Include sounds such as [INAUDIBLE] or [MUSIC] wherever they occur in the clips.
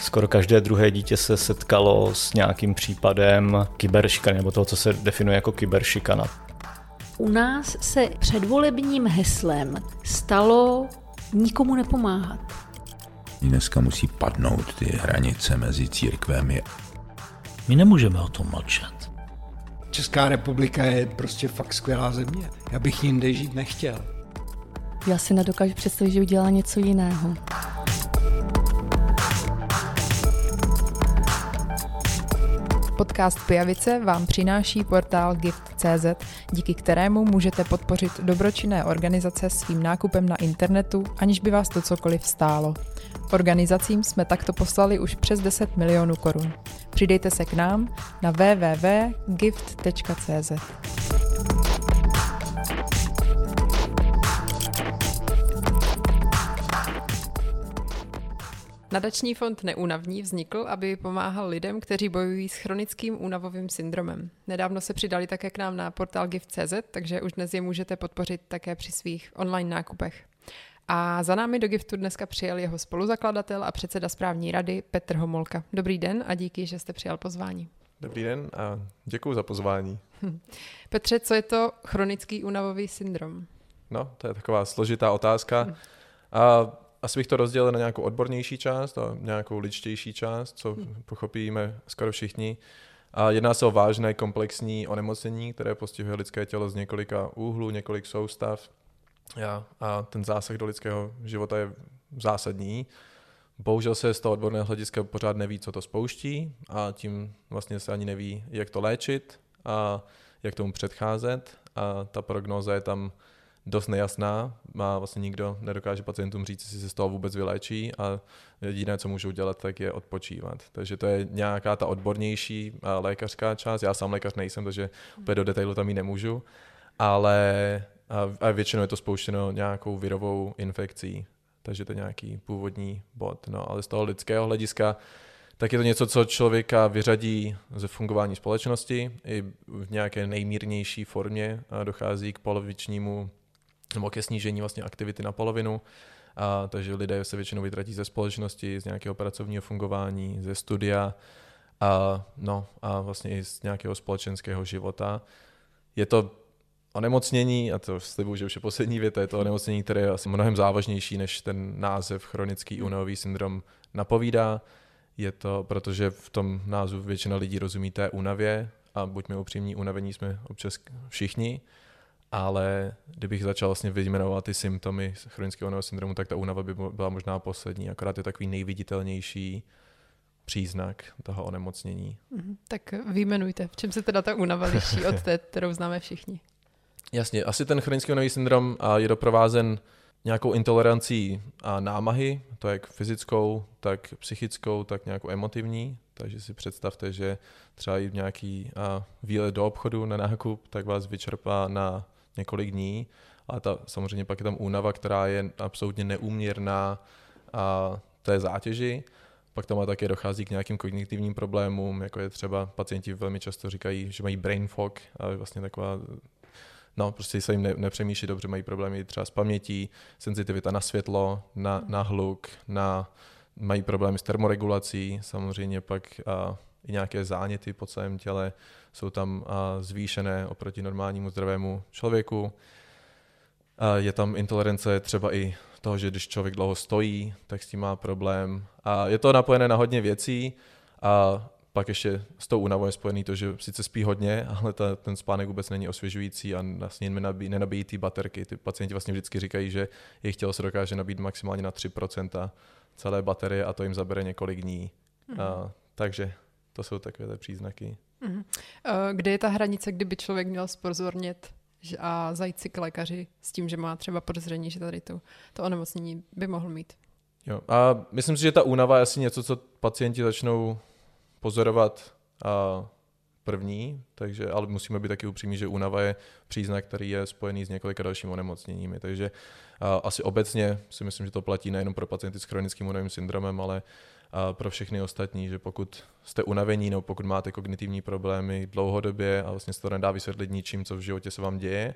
Skoro každé druhé dítě se setkalo s nějakým případem kyberšikany, nebo toho, co se definuje jako kyberšikana. U nás se předvolebním heslem stalo nikomu nepomáhat. Dneska musí padnout ty hranice mezi církvemi. My nemůžeme o tom mlčet. Česká republika je prostě fakt skvělá země. Já bych jinde žít nechtěl. Já si nedokážu představit, že udělá něco jiného. Podcast Pijavice vám přináší portál Gift.cz, díky kterému můžete podpořit dobročinné organizace svým nákupem na internetu, aniž by vás to cokoliv stálo. Organizacím jsme takto poslali už přes 10 milionů korun. Přidejte se k nám na www.gift.cz. Nadační fond Neúnavní vznikl, aby pomáhal lidem, kteří bojují s chronickým únavovým syndromem. Nedávno se přidali také k nám na portál gift.cz, takže už dnes je můžete podpořit také při svých online nákupech. A za námi do Giftu dneska přijel jeho spoluzakladatel a předseda správní rady Petr Homolka. Dobrý den a díky, že jste přijal pozvání. Dobrý den a děkuji za pozvání. Petře, co je to chronický únavový syndrom? No, to je taková složitá otázka. A asi bych to rozdělil na nějakou odbornější část a nějakou ličtější část, co pochopíme skoro všichni. A jedná se o vážné komplexní onemocnění, které postihuje lidské tělo z několika úhlů, několik soustav. A, a ten zásah do lidského života je zásadní. Bohužel se z toho odborného hlediska pořád neví, co to spouští a tím vlastně se ani neví, jak to léčit a jak tomu předcházet. A ta prognóza je tam dost nejasná. Má vlastně nikdo nedokáže pacientům říct, jestli se z toho vůbec vyléčí a jediné, co můžou dělat, tak je odpočívat. Takže to je nějaká ta odbornější lékařská část. Já sám lékař nejsem, takže úplně do detailu tam ji nemůžu, ale a většinou je to spouštěno nějakou virovou infekcí, takže to je nějaký původní bod. No, ale z toho lidského hlediska tak je to něco, co člověka vyřadí ze fungování společnosti. I v nějaké nejmírnější formě dochází k polovičnímu nebo ke snížení vlastně aktivity na polovinu. A, takže lidé se většinou vytratí ze společnosti, z nějakého pracovního fungování, ze studia a, no, a vlastně i z nějakého společenského života. Je to onemocnění, a to slibuju, že už je poslední věta, je to onemocnění, které je asi mnohem závažnější, než ten název chronický únavový syndrom napovídá. Je to, protože v tom názvu většina lidí rozumí té únavě a buďme upřímní, unavení jsme občas všichni, ale kdybych začal vlastně vyjmenovat ty symptomy chronického únavového syndromu, tak ta únava by byla možná poslední, akorát je takový nejviditelnější příznak toho onemocnění. Mm, tak vyjmenujte, v čem se teda ta únava liší od té, [LAUGHS] kterou známe všichni? Jasně, asi ten chronický únavový syndrom je doprovázen nějakou intolerancí a námahy, to jak fyzickou, tak psychickou, tak nějakou emotivní. Takže si představte, že třeba i nějaký výlet do obchodu na nákup, tak vás vyčerpá na několik dní, ale ta, samozřejmě pak je tam únava, která je absolutně neúměrná a té zátěži. Pak tam také dochází k nějakým kognitivním problémům, jako je třeba pacienti velmi často říkají, že mají brain fog, a vlastně taková no, prostě se jim ne, nepřemýšlí dobře, mají problémy třeba s pamětí, senzitivita na světlo, na, na hluk, na, mají problémy s termoregulací, samozřejmě pak a, i nějaké záněty po celém těle jsou tam zvýšené oproti normálnímu zdravému člověku. Je tam intolerance třeba i toho, že když člověk dlouho stojí, tak s tím má problém. A je to napojené na hodně věcí a pak ještě s tou únavou je spojený to, že sice spí hodně, ale ta, ten spánek vůbec není osvěžující a vlastně nenabíjí, nenabíjí ty baterky. Ty pacienti vlastně vždycky říkají, že jejich tělo se dokáže nabít maximálně na 3% celé baterie a to jim zabere několik dní. Mm. A, takže to jsou takové příznaky. Mm. Kde je ta hranice, kdyby člověk měl spozornět a zajít si k lékaři s tím, že má třeba podezření, že tady to, to onemocnění by mohl mít? Jo. A myslím si, že ta únava je asi něco, co pacienti začnou pozorovat a první, takže, ale musíme být taky upřímní, že únava je příznak, který je spojený s několika dalšími onemocněními. Takže a, asi obecně si myslím, že to platí nejenom pro pacienty s chronickým únavovým syndromem, ale pro všechny ostatní, že pokud jste unavení nebo pokud máte kognitivní problémy dlouhodobě a vlastně se to nedá vysvětlit ničím, co v životě se vám děje,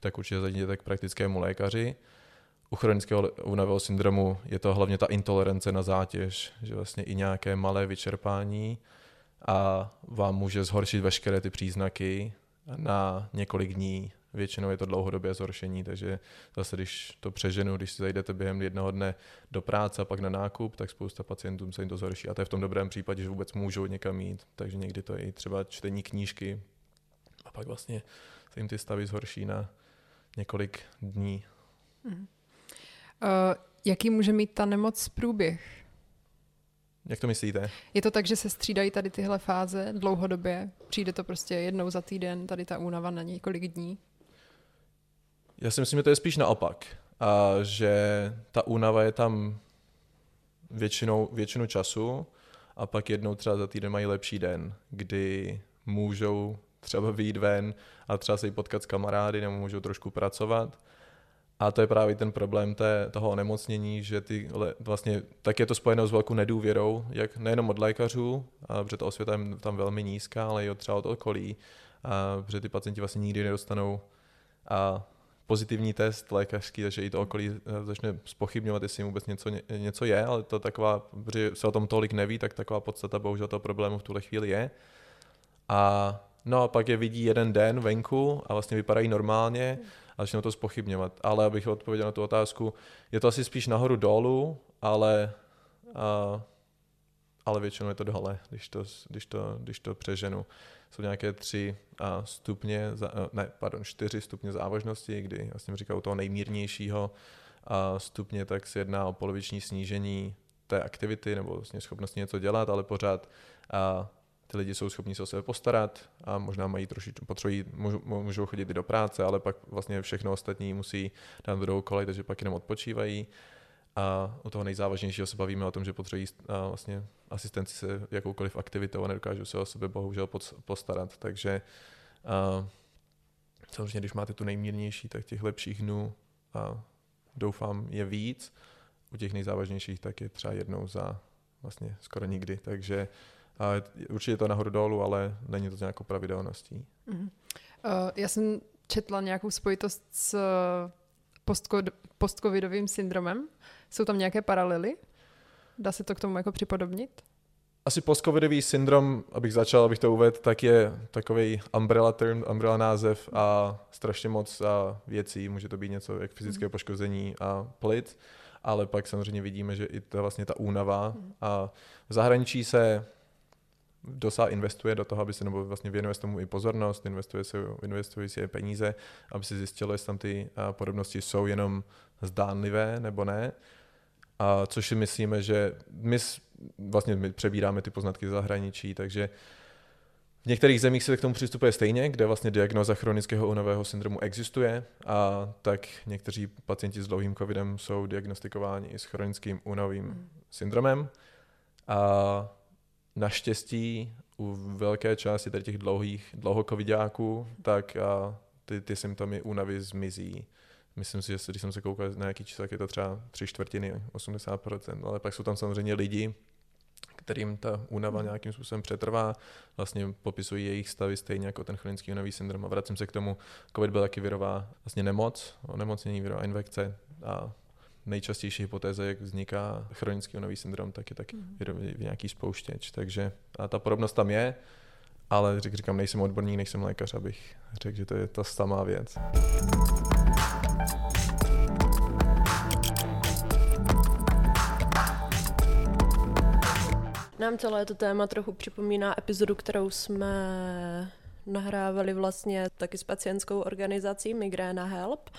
tak určitě zajděte k praktickému lékaři. u chronického únavového syndromu je to hlavně ta intolerance na zátěž, že vlastně i nějaké malé vyčerpání a vám může zhoršit veškeré ty příznaky na několik dní. Většinou je to dlouhodobé zhoršení, takže zase, když to přeženu, když si zajdete během jednoho dne do práce a pak na nákup, tak spousta pacientům se jim to zhorší. A to je v tom dobrém případě, že vůbec můžou někam jít. Takže někdy to je i třeba čtení knížky a pak vlastně se jim ty stavy zhorší na několik dní. Uh, jaký může mít ta nemoc průběh? Jak to myslíte? Je to tak, že se střídají tady tyhle fáze dlouhodobě? Přijde to prostě jednou za týden, tady ta únava na několik dní? Já si myslím, že to je spíš naopak. A že ta únava je tam většinou, většinu času a pak jednou třeba za týden mají lepší den, kdy můžou třeba vyjít ven a třeba se jí potkat s kamarády nebo můžou trošku pracovat. A to je právě ten problém té, toho onemocnění, že ty, vlastně, tak je to spojeno s velkou nedůvěrou, jak nejenom od lékařů, a protože ta osvěta je tam velmi nízká, ale i od třeba od okolí, a protože ty pacienti vlastně nikdy nedostanou a pozitivní test lékařský, takže i to okolí eh, začne spochybňovat, jestli vůbec něco, něco je, ale to taková, protože se o tom tolik neví, tak taková podstata bohužel toho problému v tuhle chvíli je. A no a pak je vidí jeden den venku a vlastně vypadají normálně a začnou to spochybňovat. Ale abych odpověděl na tu otázku, je to asi spíš nahoru dolů, ale, a, ale většinou je to dole, když to, když to, když to přeženu. Jsou nějaké tři stupně, ne, pardon, čtyři stupně závažnosti, kdy vlastně říkal toho nejmírnějšího stupně, tak se jedná o poloviční snížení té aktivity nebo vlastně schopnosti něco dělat, ale pořád a ty lidi jsou schopni se o sebe postarat a možná mají trošičku, potřebují, můžou, chodit i do práce, ale pak vlastně všechno ostatní musí dát do kolej, takže pak jenom odpočívají. A u toho nejzávažnějšího se bavíme o tom, že potřebují vlastně asistenci se jakoukoliv aktivitou a nedokážou se o sebe bohužel postarat. Takže a, samozřejmě, když máte tu nejmírnější, tak těch lepších dnů a doufám je víc. U těch nejzávažnějších tak je třeba jednou za vlastně skoro nikdy. Takže a určitě to nahoru dolů, ale není to nějakou pravidelností. Uh-huh. Uh, já jsem četla nějakou spojitost s postcovidovým syndromem. Jsou tam nějaké paralely? Dá se to k tomu jako připodobnit? Asi postcovidový syndrom, abych začal, abych to uvedl, tak je takový umbrella term, umbrella název a strašně moc a věcí. Může to být něco jak fyzické mm. poškození a plic, ale pak samozřejmě vidíme, že i to vlastně ta únava mm. a v zahraničí se dosa investuje do toho, aby se, nebo vlastně věnuje tomu i pozornost, investuje se, investuje si peníze, aby se zjistilo, jestli tam ty podobnosti jsou jenom zdánlivé nebo ne. A což si myslíme, že my vlastně my přebíráme ty poznatky z zahraničí, takže v některých zemích se k tomu přistupuje stejně, kde vlastně diagnoza chronického únavého syndromu existuje a tak někteří pacienti s dlouhým covidem jsou diagnostikováni i s chronickým únavovým mm. syndromem. A naštěstí u velké části tady těch dlouhých, dlouhokovidáků, tak a ty, ty symptomy únavy zmizí. Myslím si, že když jsem se koukal na nějaký číslo, tak je to třeba tři čtvrtiny, 80%, ale pak jsou tam samozřejmě lidi, kterým ta únava hmm. nějakým způsobem přetrvá, vlastně popisují jejich stavy stejně jako ten chronický únavý syndrom. A vracím se k tomu, COVID byl taky virová vlastně nemoc, onemocnění, virová infekce a nejčastější hypotéza, jak vzniká chronický únavý syndrom, tak je taky mm. nějaký spouštěč. Takže a ta podobnost tam je, ale říkám, nejsem odborník, nejsem lékař, abych řekl, že to je ta samá věc. Nám celé to téma trochu připomíná epizodu, kterou jsme nahrávali vlastně taky s pacientskou organizací Migréna Help,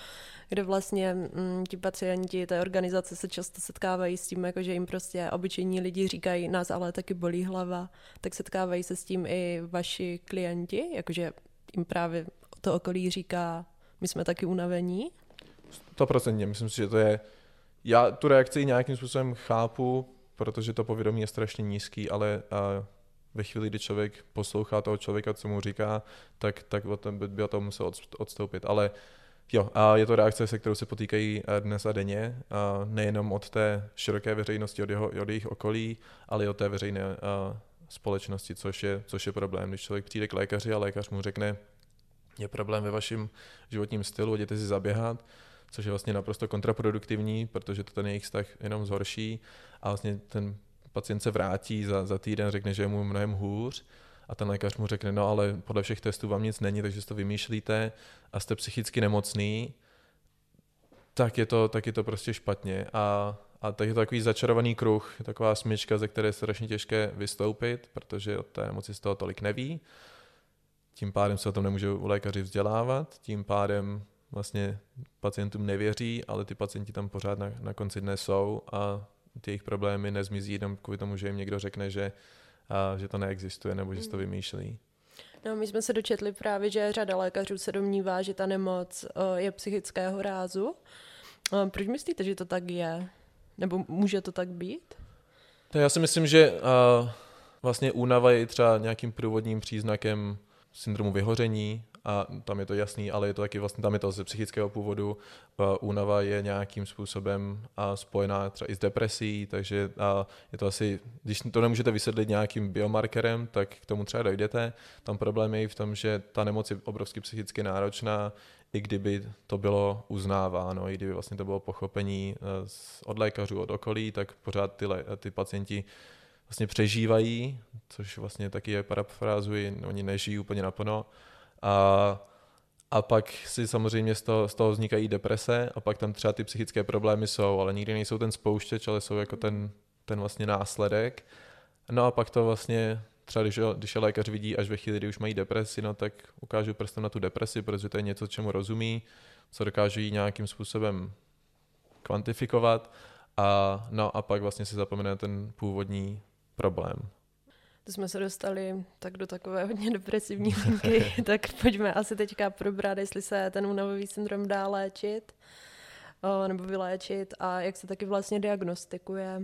kde vlastně mm, ti pacienti té organizace se často setkávají s tím, jako že jim prostě obyčejní lidi říkají, nás ale taky bolí hlava, tak setkávají se s tím i vaši klienti, jakože jim právě to okolí říká, my jsme taky unavení. procentně, myslím si, že to je, já tu reakci nějakým způsobem chápu, protože to povědomí je strašně nízký, ale uh, ve chvíli, kdy člověk poslouchá toho člověka, co mu říká, tak, tak o tom by, by o tom musel odstoupit. Ale Jo, a je to reakce, se kterou se potýkají dnes a denně, a nejenom od té široké veřejnosti, od, jeho, od jejich okolí, ale i od té veřejné a, společnosti, což je, což je problém. Když člověk přijde k lékaři a lékař mu řekne, je problém ve vašem životním stylu, jděte si zaběhat, což je vlastně naprosto kontraproduktivní, protože to ten jejich vztah jenom zhorší a vlastně ten pacient se vrátí za, za týden, řekne, že je mu mnohem hůř a ten lékař mu řekne, no ale podle všech testů vám nic není, takže si to vymýšlíte a jste psychicky nemocný, tak je to, tak je to prostě špatně. A, a tak je to takový začarovaný kruh, taková smyčka, ze které je strašně těžké vystoupit, protože o té nemoci z toho tolik neví. Tím pádem se o tom nemůžou lékaři vzdělávat, tím pádem vlastně pacientům nevěří, ale ty pacienti tam pořád na, na konci dne jsou a ty jejich problémy nezmizí jenom kvůli tomu, že jim někdo řekne, že, a, že to neexistuje nebo že si to vymýšlí. No, my jsme se dočetli právě, že řada lékařů se domnívá, že ta nemoc o, je psychického rázu. O, proč myslíte, že to tak je? Nebo může to tak být? To já si myslím, že uh, vlastně únava je třeba nějakým průvodním příznakem syndromu vyhoření a tam je to jasný, ale je to taky vlastně, tam je to ze psychického původu. Únava je nějakým způsobem spojená třeba i s depresí, takže je to asi, když to nemůžete vysvětlit nějakým biomarkerem, tak k tomu třeba dojdete. Tam problém je v tom, že ta nemoc je obrovsky psychicky náročná, i kdyby to bylo uznáváno, i kdyby vlastně to bylo pochopení e, od lékařů, od okolí, tak pořád ty, ty pacienti vlastně přežívají, což vlastně taky je parafrázuji, oni nežijí úplně naplno. A, a pak si samozřejmě z toho, z toho vznikají deprese a pak tam třeba ty psychické problémy jsou, ale nikdy nejsou ten spouštěč, ale jsou jako ten, ten vlastně následek. No a pak to vlastně třeba když, když je lékař vidí až ve chvíli, kdy už mají depresi, no tak ukážu prstem na tu depresi, protože to je něco, čemu rozumí, co dokážu jí nějakým způsobem kvantifikovat a, no a pak vlastně si zapomene ten původní problém. To jsme se dostali tak do takové hodně depresivní linky, [LAUGHS] tak pojďme asi teďka probrat, jestli se ten únavový syndrom dá léčit nebo vyléčit a jak se taky vlastně diagnostikuje.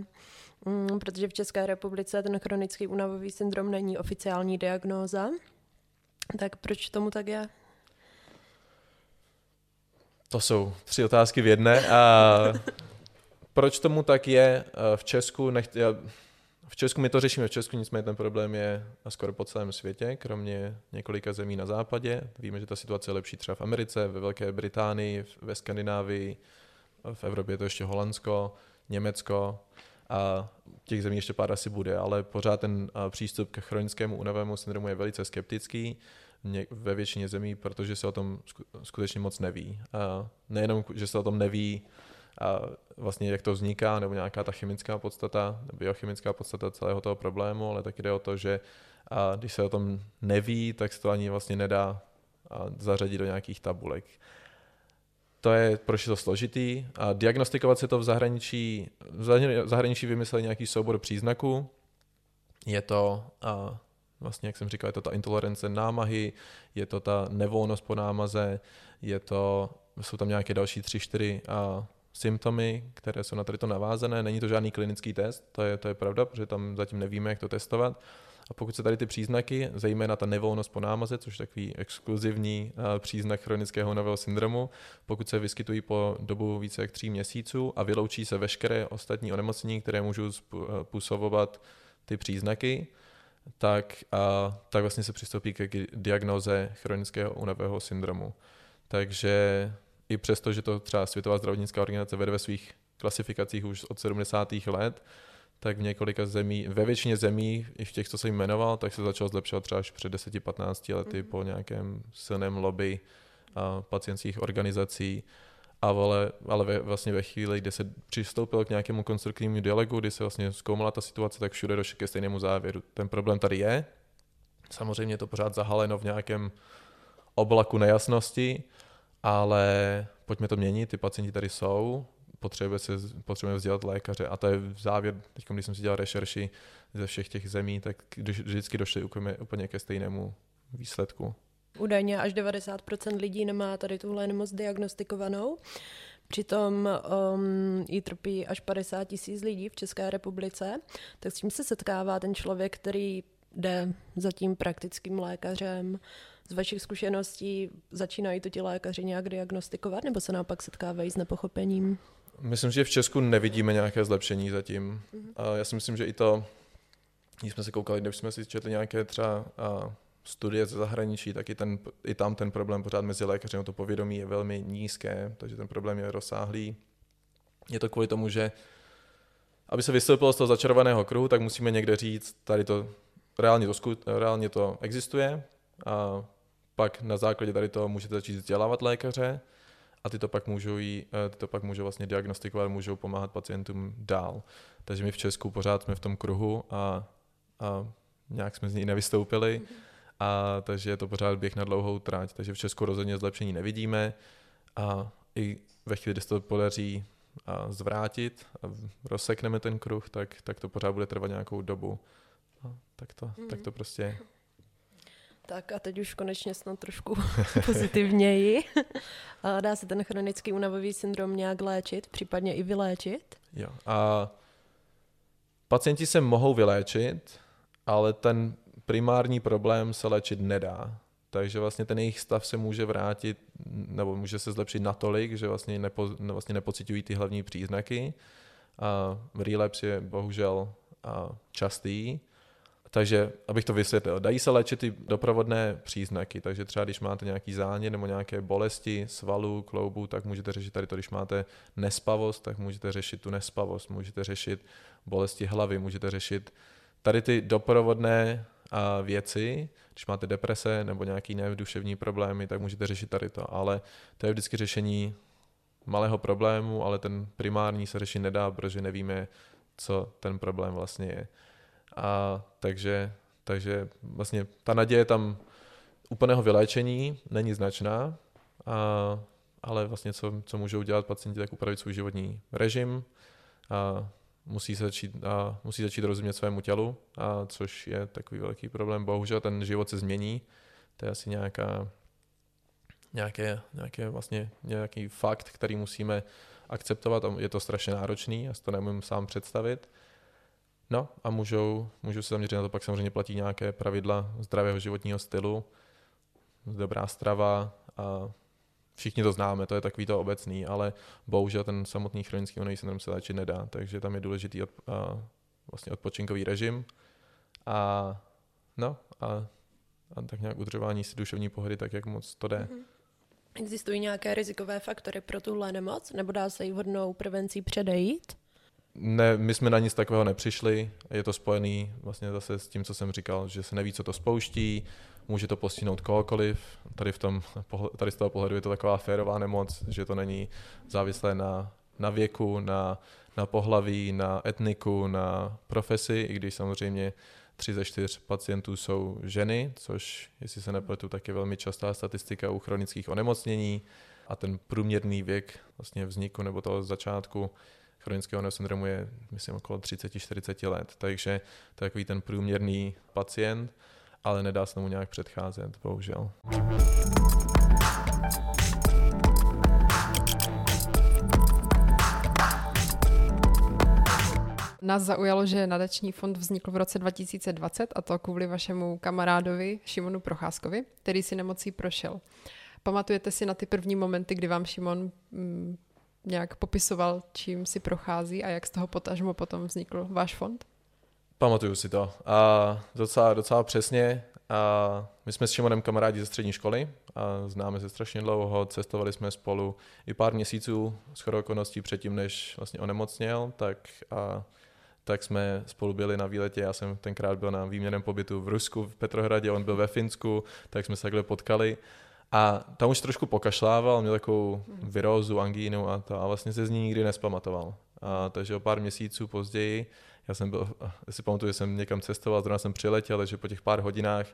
Mm, protože v České republice ten chronický únavový syndrom není oficiální diagnóza. Tak proč tomu tak je? To jsou tři otázky v jedné. A [LAUGHS] proč tomu tak je v Česku? Nech, já, v Česku my to řešíme v Česku, nicméně ten problém je skoro po celém světě, kromě několika zemí na západě. Víme, že ta situace je lepší třeba v Americe, ve Velké Británii, ve Skandinávii, v Evropě je to ještě Holandsko, Německo a těch zemí ještě pár asi bude, ale pořád ten přístup k chronickému únavému syndromu je velice skeptický ve většině zemí, protože se o tom skutečně moc neví. A nejenom, že se o tom neví, a vlastně jak to vzniká, nebo nějaká ta chemická podstata, biochemická podstata celého toho problému, ale taky jde o to, že a když se o tom neví, tak se to ani vlastně nedá zařadit do nějakých tabulek. To je, proč je to složitý. A diagnostikovat se to v zahraničí, v zahraničí vymysleli nějaký soubor příznaků. Je to, a vlastně, jak jsem říkal, je to ta intolerance námahy, je to ta nevolnost po námaze, je to, jsou tam nějaké další tři, čtyři a symptomy, které jsou na tady to navázané. Není to žádný klinický test, to je, to je pravda, protože tam zatím nevíme, jak to testovat. A pokud se tady ty příznaky, zejména ta nevolnost po námaze, což je takový exkluzivní uh, příznak chronického nového syndromu, pokud se vyskytují po dobu více jak tří měsíců a vyloučí se veškeré ostatní onemocnění, které můžou způsobovat ty příznaky, tak, uh, tak vlastně se přistoupí k diagnoze chronického únavého syndromu. Takže i přesto, že to třeba Světová zdravotnická organizace vede ve svých klasifikacích už od 70. let, tak v několika zemí, ve většině zemí, i v těch, co jsem jmenoval, tak se začalo zlepšovat třeba až před 10-15 lety mm. po nějakém silném lobby a pacientských organizací. A ale, ale ve, vlastně ve chvíli, kdy se přistoupilo k nějakému konstruktivnímu dialogu, kdy se vlastně zkoumala ta situace, tak všude došlo ke stejnému závěru. Ten problém tady je, samozřejmě je to pořád zahaleno v nějakém oblaku nejasnosti, ale pojďme to měnit, ty pacienti tady jsou, potřebuje se, potřebujeme vzdělat lékaře a to je v závěr, teď když jsem si dělal rešerši ze všech těch zemí, tak vždycky došli úplně, úplně ke stejnému výsledku. Údajně až 90% lidí nemá tady tuhle nemoc diagnostikovanou. Přitom um, ji trpí až 50 tisíc lidí v České republice. Tak s tím se setkává ten člověk, který jde za tím praktickým lékařem, z vašich zkušeností začínají to ti lékaři nějak diagnostikovat, nebo se naopak setkávají s nepochopením? Myslím, že v Česku nevidíme nějaké zlepšení zatím. Mm-hmm. A já si myslím, že i to, když jsme se koukali, když jsme si četli nějaké třeba a, studie ze zahraničí, tak i, ten, i tam ten problém pořád mezi lékaři, no to povědomí je velmi nízké, takže ten problém je rozsáhlý. Je to kvůli tomu, že aby se vystoupilo z toho začarovaného kruhu, tak musíme někde říct, tady to reálně to, reálně to existuje a pak na základě tady toho můžete začít vzdělávat lékaře a ty to pak můžou, jí, eh, ty to pak můžou vlastně diagnostikovat, můžou pomáhat pacientům dál. Takže my v Česku pořád jsme v tom kruhu a, a nějak jsme z něj nevystoupili, a takže je to pořád běh na dlouhou tráť, takže v Česku rozhodně zlepšení nevidíme a i ve chvíli, kdy se to podaří a zvrátit a rozsekneme ten kruh, tak, tak to pořád bude trvat nějakou dobu. Tak, to, mm. tak to prostě je. Tak a teď už konečně snad trošku [LAUGHS] pozitivněji. A dá se ten chronický únavový syndrom nějak léčit, případně i vyléčit? Jo. A pacienti se mohou vyléčit, ale ten primární problém se léčit nedá. Takže vlastně ten jejich stav se může vrátit, nebo může se zlepšit natolik, že vlastně, nepo, vlastně nepocitují ty hlavní příznaky. A relapse je bohužel častý, takže, abych to vysvětlil, dají se léčit ty doprovodné příznaky, takže třeba když máte nějaký zánět nebo nějaké bolesti svalů, kloubů, tak můžete řešit tady to, když máte nespavost, tak můžete řešit tu nespavost, můžete řešit bolesti hlavy, můžete řešit tady ty doprovodné a věci, když máte deprese nebo nějaký duševní problémy, tak můžete řešit tady to, ale to je vždycky řešení malého problému, ale ten primární se řešit nedá, protože nevíme, co ten problém vlastně je. A takže, takže vlastně ta naděje tam úplného vyléčení není značná, a, ale vlastně co, co můžou dělat pacienti, tak upravit svůj životní režim a musí začít, a musí začít rozumět svému tělu, a což je takový velký problém. Bohužel ten život se změní, to je asi nějaká, nějaké, nějaké vlastně nějaký fakt, který musíme akceptovat a je to strašně náročný, já si to nemůžu sám představit. No a můžou, můžou se zaměřit na to, pak samozřejmě platí nějaké pravidla zdravého životního stylu, dobrá strava a všichni to známe, to je takový to obecný, ale bohužel ten samotný chronický unový syndrom se léčit nedá, takže tam je důležitý od, a, vlastně odpočinkový režim a no a, a tak nějak udržování si duševní pohody tak, jak moc to jde. Mm-hmm. Existují nějaké rizikové faktory pro tuhle nemoc, nebo dá se jí vhodnou prevencí předejít? Ne, my jsme na nic takového nepřišli, je to spojený vlastně zase s tím, co jsem říkal, že se neví, co to spouští, může to postihnout kohokoliv. Tady, v tom, tady z toho pohledu je to taková férová nemoc, že to není závislé na, na věku, na, na pohlaví, na etniku, na profesi, i když samozřejmě tři ze čtyř pacientů jsou ženy, což, jestli se nepletu, tak je velmi častá statistika u chronických onemocnění. A ten průměrný věk vlastně vzniku nebo toho začátku chronického syndromu je, myslím, okolo 30-40 let, takže to je takový ten průměrný pacient, ale nedá se mu nějak předcházet, bohužel. Nás zaujalo, že nadační fond vznikl v roce 2020 a to kvůli vašemu kamarádovi Šimonu Procházkovi, který si nemocí prošel. Pamatujete si na ty první momenty, kdy vám Šimon mm, nějak popisoval, čím si prochází a jak z toho potažmo potom vznikl váš fond? Pamatuju si to. A docela, docela přesně. A my jsme s Šimonem kamarádi ze střední školy a známe se strašně dlouho, cestovali jsme spolu i pár měsíců s okolností předtím, než vlastně onemocněl, tak, a, tak jsme spolu byli na výletě. Já jsem tenkrát byl na výměném pobytu v Rusku, v Petrohradě, on byl ve Finsku, tak jsme se takhle potkali. A tam už trošku pokašlával, měl takovou virózu, angínu a to a vlastně se z ní nikdy nespamatoval. A, takže o pár měsíců později, já jsem byl, [LAUGHS] si pamatuju, že jsem někam cestoval, zrovna jsem přiletěl, takže po těch pár hodinách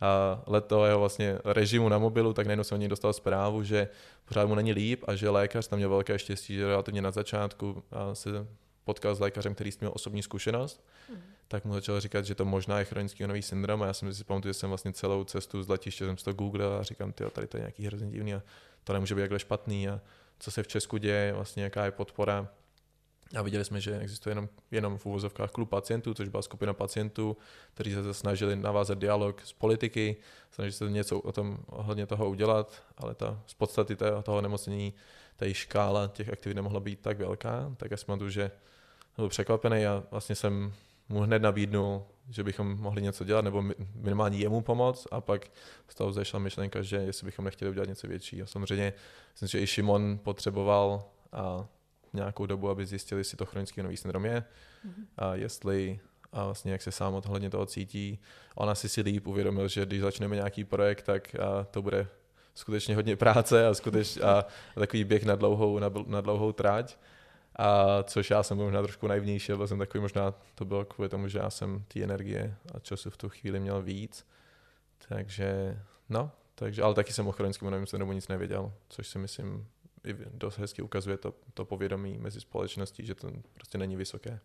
a let toho jeho vlastně režimu na mobilu, tak najednou jsem od něj dostal zprávu, že pořád mu není líp a že lékař tam měl velké štěstí, že relativně na začátku se potkal s lékařem, který měl osobní zkušenost, mm. tak mu začal říkat, že to možná je chronický nový syndrom a já jsem si pamatuju, že jsem vlastně celou cestu z letiště jsem si to googlil a říkám, ty tady to je nějaký hrozně divný a to nemůže být jakhle špatný a co se v Česku děje, vlastně jaká je podpora. A viděli jsme, že existuje jenom, jenom v úvozovkách klub pacientů, což byla skupina pacientů, kteří se snažili navázat dialog s politiky, snažili se něco o tom hodně toho udělat, ale ta z podstaty toho nemocnění, ta škála těch aktivit nemohla být tak velká, tak já jsem že byl překvapený a vlastně jsem mu hned nabídnul že bychom mohli něco dělat, nebo minimálně jemu pomoct a pak z toho zešla myšlenka, že jestli bychom nechtěli udělat něco většího. Samozřejmě myslím, že i Šimon potřeboval a nějakou dobu, aby zjistili, jestli to chronický nový syndrom je mm-hmm. a jestli a vlastně jak se sám ohledně toho cítí. On asi si líp uvědomil, že když začneme nějaký projekt, tak a to bude skutečně hodně práce a, skuteč, a, a takový běh na dlouhou, na, na dlouhou tráť. A což já jsem byl možná trošku naivnější, byl jsem takový možná, to bylo kvůli tomu, že já jsem té energie a času v tu chvíli měl víc. Takže, no, takže, ale taky jsem o chronickém novém syndromu nic nevěděl, což si myslím i dost hezky ukazuje to, to povědomí mezi společností, že to prostě není vysoké.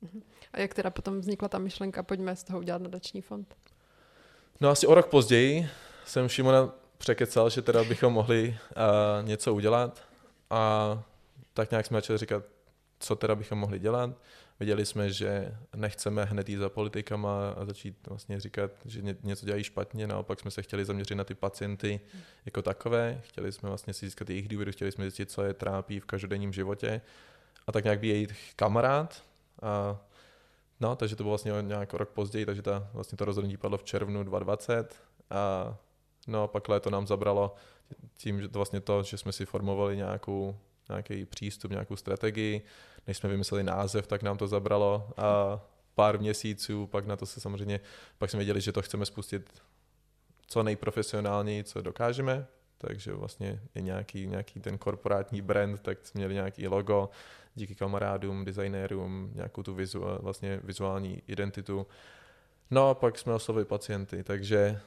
Mhm. A jak teda potom vznikla ta myšlenka, pojďme z toho udělat nadační fond? No asi o rok později jsem Šimona překecal, že teda bychom mohli uh, něco udělat a tak nějak jsme začali říkat, co teda bychom mohli dělat. Viděli jsme, že nechceme hned jít za politikama a začít vlastně říkat, že něco dělají špatně, naopak jsme se chtěli zaměřit na ty pacienty jako takové, chtěli jsme vlastně si získat jejich důvěru, chtěli jsme zjistit, co je trápí v každodenním životě a tak nějak by jejich kamarád a No, takže to bylo vlastně nějak rok později, takže ta, vlastně to rozhodnutí padlo v červnu 2020 a no pak léto nám zabralo tím, že to vlastně to, že jsme si formovali nějakou, nějaký přístup, nějakou strategii, než jsme vymysleli název, tak nám to zabralo a pár měsíců, pak na to se samozřejmě, pak jsme věděli, že to chceme spustit co nejprofesionálněji, co dokážeme, takže vlastně je nějaký, nějaký ten korporátní brand, tak jsme měli nějaký logo, díky kamarádům, designérům, nějakou tu vizu, vlastně vizuální identitu. No a pak jsme oslovili pacienty, takže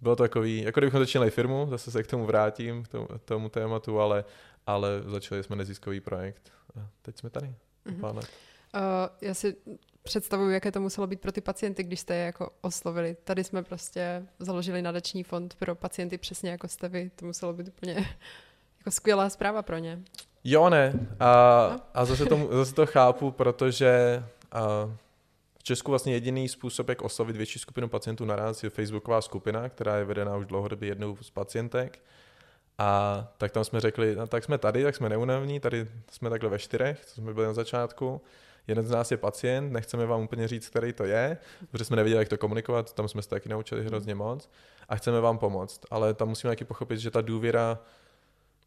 bylo to takový, jako kdybychom začínali firmu, zase se k tomu vrátím, k tomu, tomu tématu, ale, ale začali jsme neziskový projekt a teď jsme tady. Mm-hmm. Uh, já si představuju, jaké to muselo být pro ty pacienty, když jste je jako oslovili. Tady jsme prostě založili nadační fond pro pacienty přesně jako jste vy. To muselo být úplně [LAUGHS] jako skvělá zpráva pro ně. Jo, ne. A, a zase, to, zase to chápu, protože a, v Česku vlastně jediný způsob, jak oslovit větší skupinu pacientů naraz, je facebooková skupina, která je vedená už dlouhodobě jednou z pacientek. A tak tam jsme řekli, no, tak jsme tady, tak jsme neunavní, tady jsme takhle ve čtyřech, co jsme byli na začátku. Jeden z nás je pacient, nechceme vám úplně říct, který to je, protože jsme nevěděli, jak to komunikovat, tam jsme se taky naučili hrozně moc a chceme vám pomoct. Ale tam musíme taky pochopit, že ta důvěra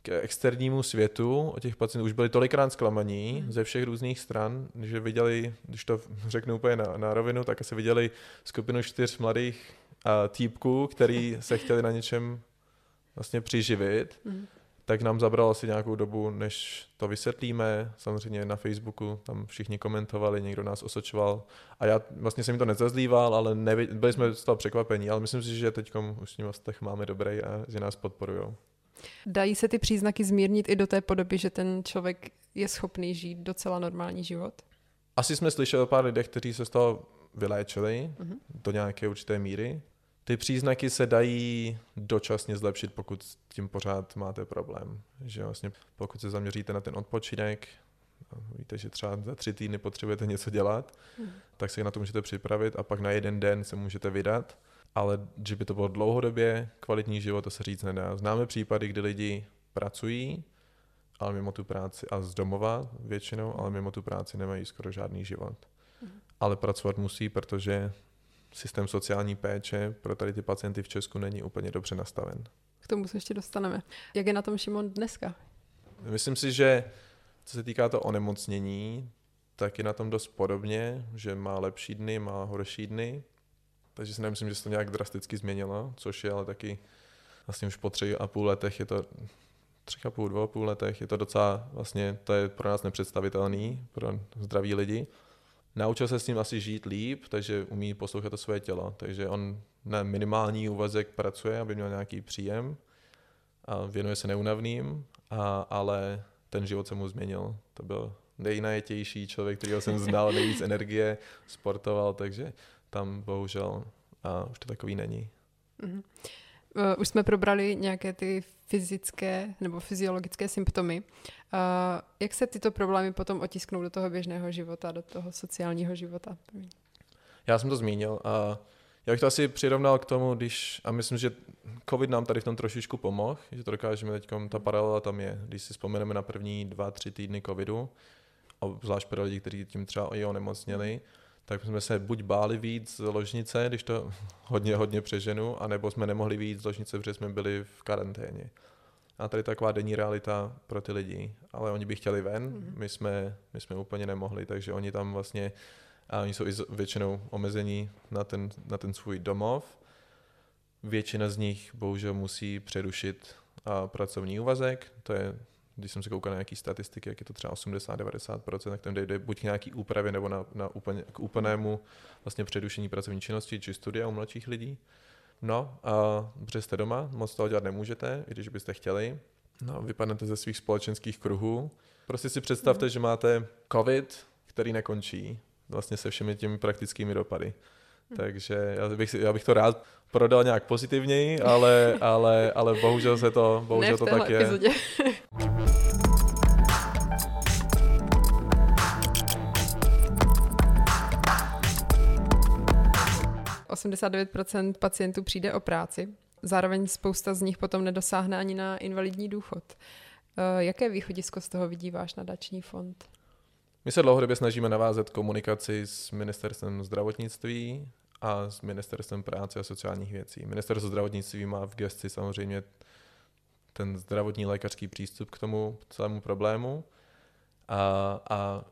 k externímu světu o těch pacientů už byli tolikrát zklamaní mm. ze všech různých stran, že viděli, když to řeknu úplně na, na rovinu, tak asi viděli skupinu čtyř mladých uh, týpků, který se chtěli na něčem vlastně přiživit, mm. tak nám zabralo asi nějakou dobu, než to vysvětlíme. Samozřejmě na Facebooku tam všichni komentovali, někdo nás osočoval a já vlastně jsem mi to nezazlíval, ale nevi, byli jsme z toho překvapení, ale myslím si, že teď už s ním máme dobrý a že nás podporují. Dají se ty příznaky zmírnit i do té podoby, že ten člověk je schopný žít docela normální život? Asi jsme slyšeli o pár lidech, kteří se z toho vyléčili uh-huh. do nějaké určité míry. Ty příznaky se dají dočasně zlepšit, pokud s tím pořád máte problém. Že vlastně pokud se zaměříte na ten odpočinek, víte, že třeba za tři týdny potřebujete něco dělat, uh-huh. tak se na to můžete připravit a pak na jeden den se můžete vydat ale že by to bylo dlouhodobě kvalitní život, to se říct nedá. Známe případy, kdy lidi pracují, ale mimo tu práci, a z domova většinou, ale mimo tu práci nemají skoro žádný život. Mhm. Ale pracovat musí, protože systém sociální péče pro tady ty pacienty v Česku není úplně dobře nastaven. K tomu se ještě dostaneme. Jak je na tom Šimon dneska? Myslím si, že co se týká to onemocnění, tak je na tom dost podobně, že má lepší dny, má horší dny, takže si nemyslím, že se to nějak drasticky změnilo, což je ale taky vlastně už po tři a půl letech je to tři a půl, dvou a půl letech je to docela, vlastně to je pro nás nepředstavitelný, pro zdraví lidi. Naučil se s ním asi žít líp, takže umí poslouchat to své tělo, takže on na minimální úvazek pracuje, aby měl nějaký příjem a věnuje se neunavným, a, ale ten život se mu změnil. To byl nejnajetější člověk, kterého jsem znal, nejvíc [LAUGHS] energie, sportoval, takže tam bohužel a už to takový není. Mm-hmm. už jsme probrali nějaké ty fyzické nebo fyziologické symptomy. Jak se tyto problémy potom otisknou do toho běžného života, do toho sociálního života? Já jsem to zmínil a já bych to asi přirovnal k tomu, když, a myslím, že COVID nám tady v tom trošičku pomohl, že to dokážeme teď, ta paralela tam je, když si vzpomeneme na první dva, tři týdny COVIDu, a zvlášť pro lidi, kteří tím třeba i onemocněli, tak jsme se buď báli víc z ložnice, když to [LAUGHS] hodně, hodně přeženu, anebo jsme nemohli víc z ložnice, protože jsme byli v karanténě. A tady taková denní realita pro ty lidi. Ale oni by chtěli ven, mm. my, jsme, my jsme úplně nemohli, takže oni tam vlastně, a oni jsou i většinou omezení na ten, na ten svůj domov. Většina z nich bohužel musí přerušit a pracovní úvazek, to je když jsem se koukal na nějaké statistiky, jak je to třeba 80-90%, tak tam jde buď k nějaký úpravě nebo na, na úplně, k úplnému vlastně předušení pracovní činnosti či studia u mladších lidí. No a protože jste doma, moc toho dělat nemůžete, i když byste chtěli. No, vypadnete ze svých společenských kruhů. Prostě si představte, mm. že máte covid, který nekončí, vlastně se všemi těmi praktickými dopady. [LAUGHS] Takže já bych, já bych to rád prodal nějak pozitivněji, ale, ale, ale bohužel se to, bohužel ne to tak je. Epizodě. 89% pacientů přijde o práci, zároveň spousta z nich potom nedosáhne ani na invalidní důchod. Eh, jaké východisko z toho vidí váš nadační fond? My se dlouhodobě snažíme navázat komunikaci s ministerstvem zdravotnictví a s ministerstvem práce a sociálních věcí. Ministerstvo zdravotnictví má v gesci samozřejmě ten zdravotní lékařský přístup k tomu celému problému a, a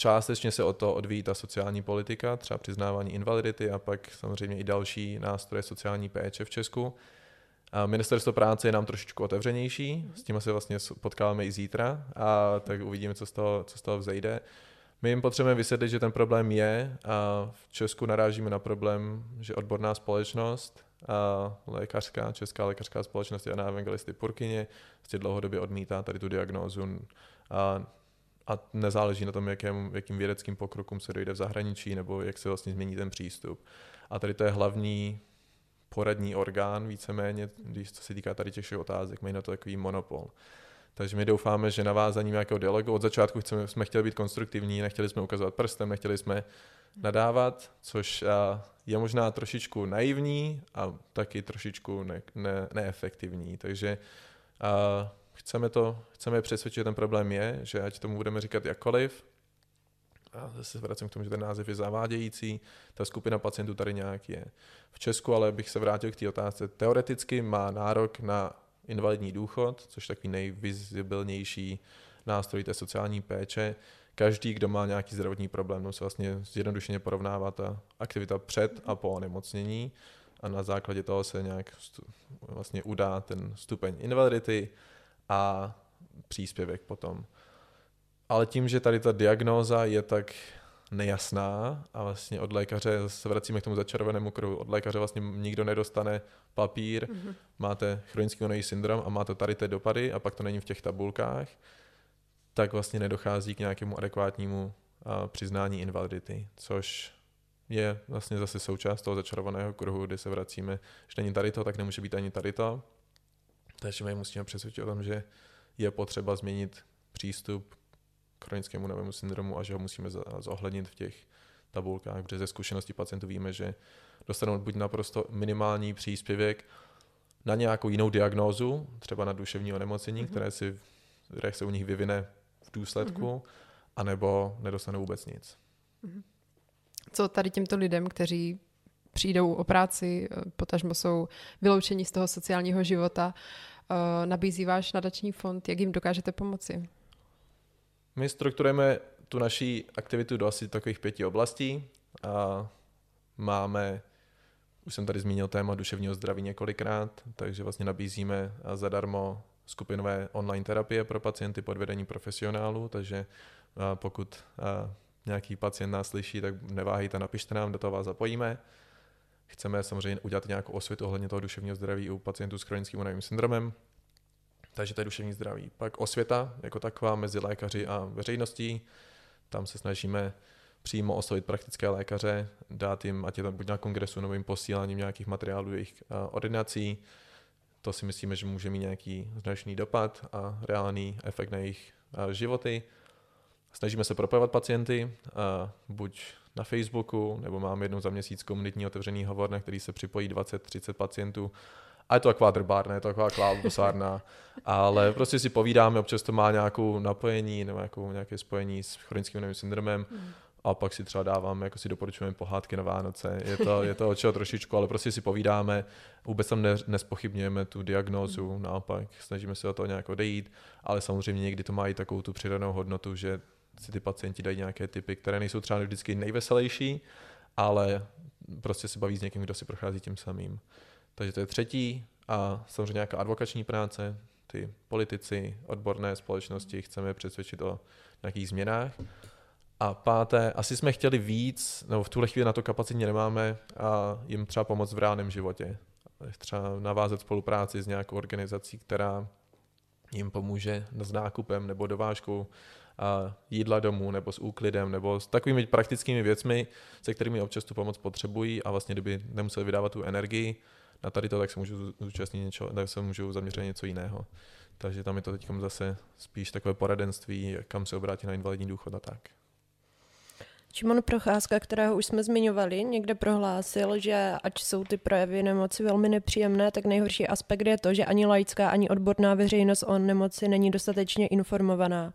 Částečně se o to odvíjí ta sociální politika, třeba přiznávání invalidity a pak samozřejmě i další nástroje sociální péče v Česku. A ministerstvo práce je nám trošičku otevřenější, s tím se vlastně potkáváme i zítra a tak uvidíme, co z toho, co z toho vzejde. My jim potřebujeme vysvětlit, že ten problém je a v Česku narážíme na problém, že odborná společnost a lékařská, česká lékařská společnost Jana Evangelisty Purkyně vlastně dlouhodobě odmítá tady tu diagnózu a a nezáleží na tom, jakým, jakým vědeckým pokrokům se dojde v zahraničí nebo jak se vlastně změní ten přístup. A tady to je hlavní poradní orgán víceméně, když se týká tady těch otázek, mají na to takový monopol. Takže my doufáme, že navázáním nějakého dialogu od začátku chceme, jsme chtěli být konstruktivní, nechtěli jsme ukazovat prstem, nechtěli jsme nadávat, což je možná trošičku naivní a taky trošičku ne, ne, neefektivní. Takže a Chceme to, chceme přesvědčit, že ten problém je, že ať tomu budeme říkat jakkoliv, a zase vracím k tomu, že ten název je zavádějící, ta skupina pacientů tady nějak je. V Česku ale bych se vrátil k té otázce. Teoreticky má nárok na invalidní důchod, což je takový nejvizibilnější nástroj té sociální péče. Každý, kdo má nějaký zdravotní problém, se vlastně zjednodušeně porovnává ta aktivita před a po onemocnění a na základě toho se nějak vlastně udá ten stupeň invalidity a příspěvek potom. Ale tím, že tady ta diagnóza je tak nejasná a vlastně od lékaře se vracíme k tomu začarovanému kruhu. Od lékaře vlastně nikdo nedostane papír, mm-hmm. máte chronický onový syndrom a máte tady ty dopady a pak to není v těch tabulkách, tak vlastně nedochází k nějakému adekvátnímu a, přiznání invalidity, což je vlastně zase součást toho začarovaného kruhu, kdy se vracíme, že není tady to, tak nemůže být ani tady to. Takže my musíme přesvědčit o tom, že je potřeba změnit přístup chronickému novému syndromu a že ho musíme zohlednit v těch tabulkách, protože ze zkušenosti pacientů víme, že dostanou buď naprosto minimální příspěvek na nějakou jinou diagnózu, třeba na duševní onemocnění, mm-hmm. které, si, které se u nich vyvine v důsledku, mm-hmm. anebo nedostanou vůbec nic. Mm-hmm. Co tady těmto lidem, kteří přijdou o práci, eh, potažmo jsou vyloučeni z toho sociálního života, eh, nabízí váš nadační fond, jak jim dokážete pomoci? My strukturujeme tu naší aktivitu do asi takových pěti oblastí. A máme, už jsem tady zmínil téma duševního zdraví několikrát, takže vlastně nabízíme zadarmo skupinové online terapie pro pacienty pod vedením profesionálů, takže pokud nějaký pacient nás slyší, tak neváhejte, napište nám, do toho vás zapojíme. Chceme samozřejmě udělat nějakou osvětu ohledně toho duševního zdraví u pacientů s chronickým únavovým syndromem. Takže to je duševní zdraví. Pak osvěta jako taková mezi lékaři a veřejností. Tam se snažíme přímo oslovit praktické lékaře, dát jim, ať je to buď na kongresu, novým posíláním nějakých materiálů jejich ordinací. To si myslíme, že může mít nějaký značný dopad a reálný efekt na jejich životy. Snažíme se propojovat pacienty, buď na Facebooku, nebo mám jednou za měsíc komunitní otevřený hovor, na který se připojí 20-30 pacientů. A je to taková drbárna, je to taková klávosárna, ale prostě si povídáme, občas to má nějakou napojení nebo nějakou, nějaké spojení s chronickým syndromem. Mm. a pak si třeba dáváme, jako si doporučujeme pohádky na Vánoce. Je to, je to od čeho trošičku, ale prostě si povídáme, vůbec tam ne, nespochybňujeme tu diagnózu, naopak snažíme se o to nějak odejít, ale samozřejmě někdy to má i takovou tu přidanou hodnotu, že si ty pacienti dají nějaké typy, které nejsou třeba vždycky nejveselější, ale prostě se baví s někým, kdo si prochází tím samým. Takže to je třetí a samozřejmě nějaká advokační práce, ty politici, odborné společnosti chceme přesvědčit o nějakých změnách. A páté, asi jsme chtěli víc, nebo v tuhle chvíli na to kapacitně nemáme, a jim třeba pomoct v reálném životě. Třeba navázat spolupráci s nějakou organizací, která jim pomůže s nákupem nebo dovážkou a jídla domů nebo s úklidem nebo s takovými praktickými věcmi, se kterými občas tu pomoc potřebují a vlastně kdyby nemuseli vydávat tu energii na tady to, tak se můžu zúčastnit něco, tak se můžu zaměřit něco jiného. Takže tam je to teď zase spíš takové poradenství, kam se obrátit na invalidní důchod a tak. Šimon Procházka, kterého už jsme zmiňovali, někde prohlásil, že ať jsou ty projevy nemoci velmi nepříjemné, tak nejhorší aspekt je to, že ani laická, ani odborná veřejnost o nemoci není dostatečně informovaná.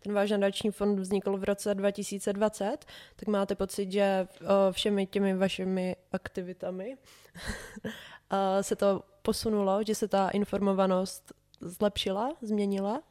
Ten váš nadační fond vznikl v roce 2020, tak máte pocit, že všemi těmi vašimi aktivitami [LAUGHS] se to posunulo, že se ta informovanost zlepšila, změnila?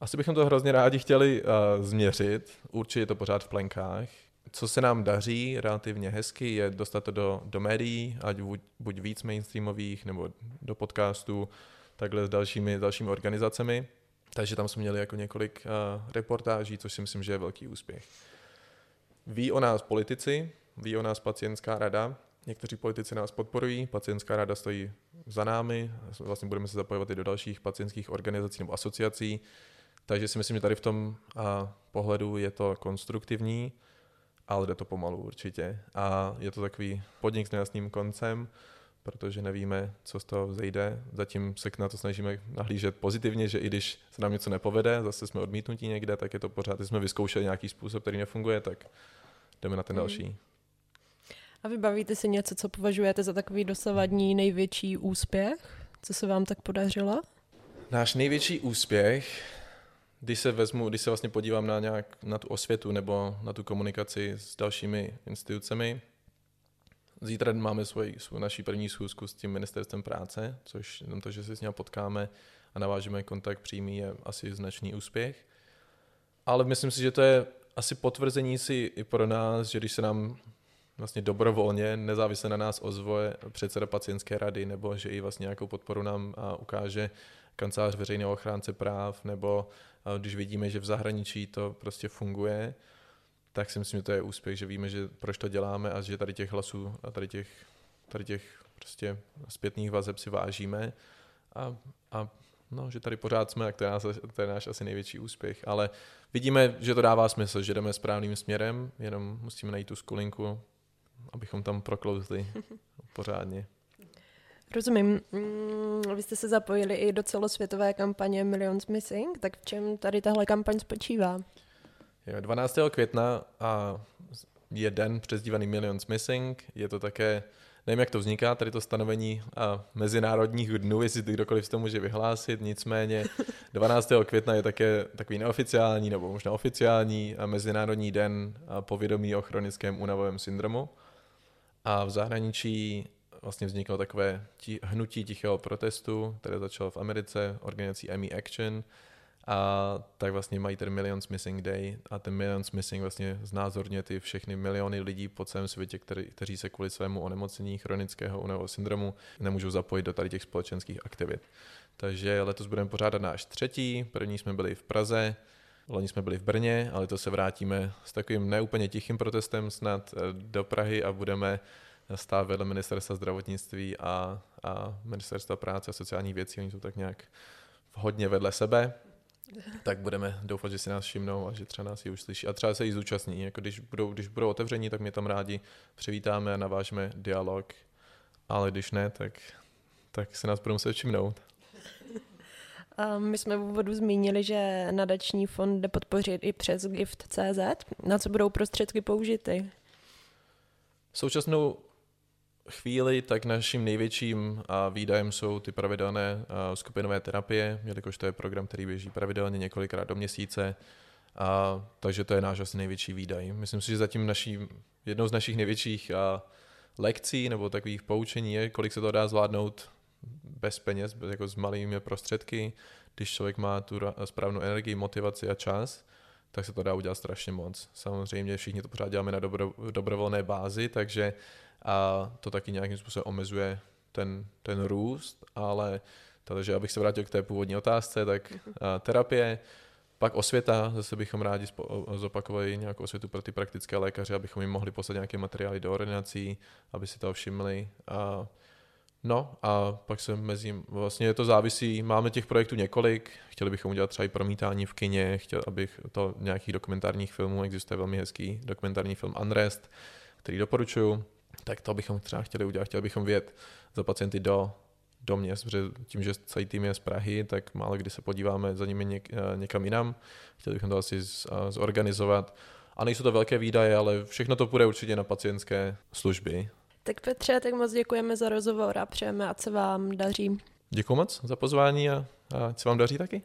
Asi bychom to hrozně rádi chtěli uh, změřit. Určitě je to pořád v plenkách. Co se nám daří relativně hezky, je dostat to do, do médií, ať buď, buď víc mainstreamových, nebo do podcastů, takhle s dalšími, dalšími organizacemi. Takže tam jsme měli jako několik uh, reportáží, což si myslím, že je velký úspěch. Ví o nás politici, ví o nás pacientská rada, Někteří politici nás podporují, pacientská rada stojí za námi, vlastně budeme se zapojovat i do dalších pacientských organizací nebo asociací, takže si myslím, že tady v tom a, pohledu je to konstruktivní, ale jde to pomalu určitě. A je to takový podnik s nejasným koncem, protože nevíme, co z toho vzejde. Zatím se na to snažíme nahlížet pozitivně, že i když se nám něco nepovede, zase jsme odmítnutí někde, tak je to pořád, když jsme vyzkoušeli nějaký způsob, který nefunguje, tak jdeme na ten mm. další. A vybavíte si něco, co považujete za takový dosavadní největší úspěch? Co se vám tak podařilo? Náš největší úspěch, když se vezmu, když se vlastně podívám na, nějak, na tu osvětu nebo na tu komunikaci s dalšími institucemi, Zítra máme svoji, svou naší první schůzku s tím ministerstvem práce, což jenom to, že se s ním potkáme a navážeme kontakt přímý, je asi značný úspěch. Ale myslím si, že to je asi potvrzení si i pro nás, že když se nám vlastně dobrovolně, nezávisle na nás ozvoje předseda pacientské rady, nebo že i vlastně nějakou podporu nám ukáže kancelář veřejného ochránce práv, nebo když vidíme, že v zahraničí to prostě funguje, tak si myslím, že to je úspěch, že víme, že proč to děláme a že tady těch hlasů a tady těch, tady těch prostě zpětných vazeb si vážíme a, a no, že tady pořád jsme, tak to je, nás, to je náš asi největší úspěch. Ale vidíme, že to dává smysl, že jdeme správným směrem, jenom musíme najít tu skulinku, abychom tam proklouzli [LAUGHS] pořádně. Rozumím. Mm, vy jste se zapojili i do celosvětové kampaně Millions Missing, tak v čem tady tahle kampaň spočívá? Jo, 12. května a je den přezdívaný Millions Missing. Je to také, nevím, jak to vzniká, tady to stanovení a mezinárodních dnů, jestli to kdokoliv to může vyhlásit, nicméně [LAUGHS] 12. května je také takový neoficiální nebo možná oficiální a mezinárodní den povědomí o chronickém únavovém syndromu. A v zahraničí vlastně vzniklo takové tí, hnutí tichého protestu, které začalo v Americe organizací ME Action, a tak vlastně mají ten Millions Missing Day a ten Millions Missing vlastně znázorně ty všechny miliony lidí po celém světě, který, kteří se kvůli svému onemocnění chronického únavového syndromu nemůžou zapojit do tady těch společenských aktivit. Takže letos budeme pořádat náš třetí, první jsme byli v Praze, Loni jsme byli v Brně, ale to se vrátíme s takovým neúplně tichým protestem snad eh, do Prahy a budeme stát vedle ministerstva zdravotnictví a, a ministerstva práce a sociálních věcí. Oni jsou tak nějak hodně vedle sebe, tak budeme doufat, že si nás všimnou a že třeba nás i už slyší. A třeba se jí zúčastní. Jako když, budou, když budou otevření, tak mě tam rádi přivítáme a navážeme dialog. Ale když ne, tak, tak se nás budou muset všimnout. [LAUGHS] My jsme v úvodu zmínili, že nadační fond jde podpořit i přes gift.cz. Na co budou prostředky použity? Současnou chvíli, tak naším největším výdajem jsou ty pravidelné skupinové terapie, jelikož to je program, který běží pravidelně několikrát do měsíce A, takže to je náš asi největší výdaj. Myslím si, že zatím naší, jednou z našich největších a, lekcí nebo takových poučení je, kolik se to dá zvládnout bez peněz, bez, jako s malými prostředky. Když člověk má tu správnou energii, motivaci a čas, tak se to dá udělat strašně moc. Samozřejmě všichni to pořád děláme na dobro, dobrovolné bázi, takže a to taky nějakým způsobem omezuje ten, ten růst, ale takže abych se vrátil k té původní otázce, tak a, terapie, pak osvěta, zase bychom rádi zopakovali nějakou osvětu pro ty praktické lékaře, abychom jim mohli poslat nějaké materiály do ordinací, aby si to všimli. A, no a pak se mezi, vlastně to závisí, máme těch projektů několik, chtěli bychom udělat třeba i promítání v kině, chtěl, abych to nějakých dokumentárních filmů, existuje velmi hezký dokumentární film Unrest, který doporučuju, tak to bychom třeba chtěli udělat, chtěli bychom vědět za pacienty do do měst, protože tím, že celý tým je z Prahy, tak málo kdy se podíváme za nimi něk, eh, někam jinam. Chtěli bychom to asi z, eh, zorganizovat. A nejsou to velké výdaje, ale všechno to půjde určitě na pacientské služby. Tak Petře, tak moc děkujeme za rozhovor a přejeme, ať se vám daří. Děkuji moc za pozvání a, a ať se vám daří taky.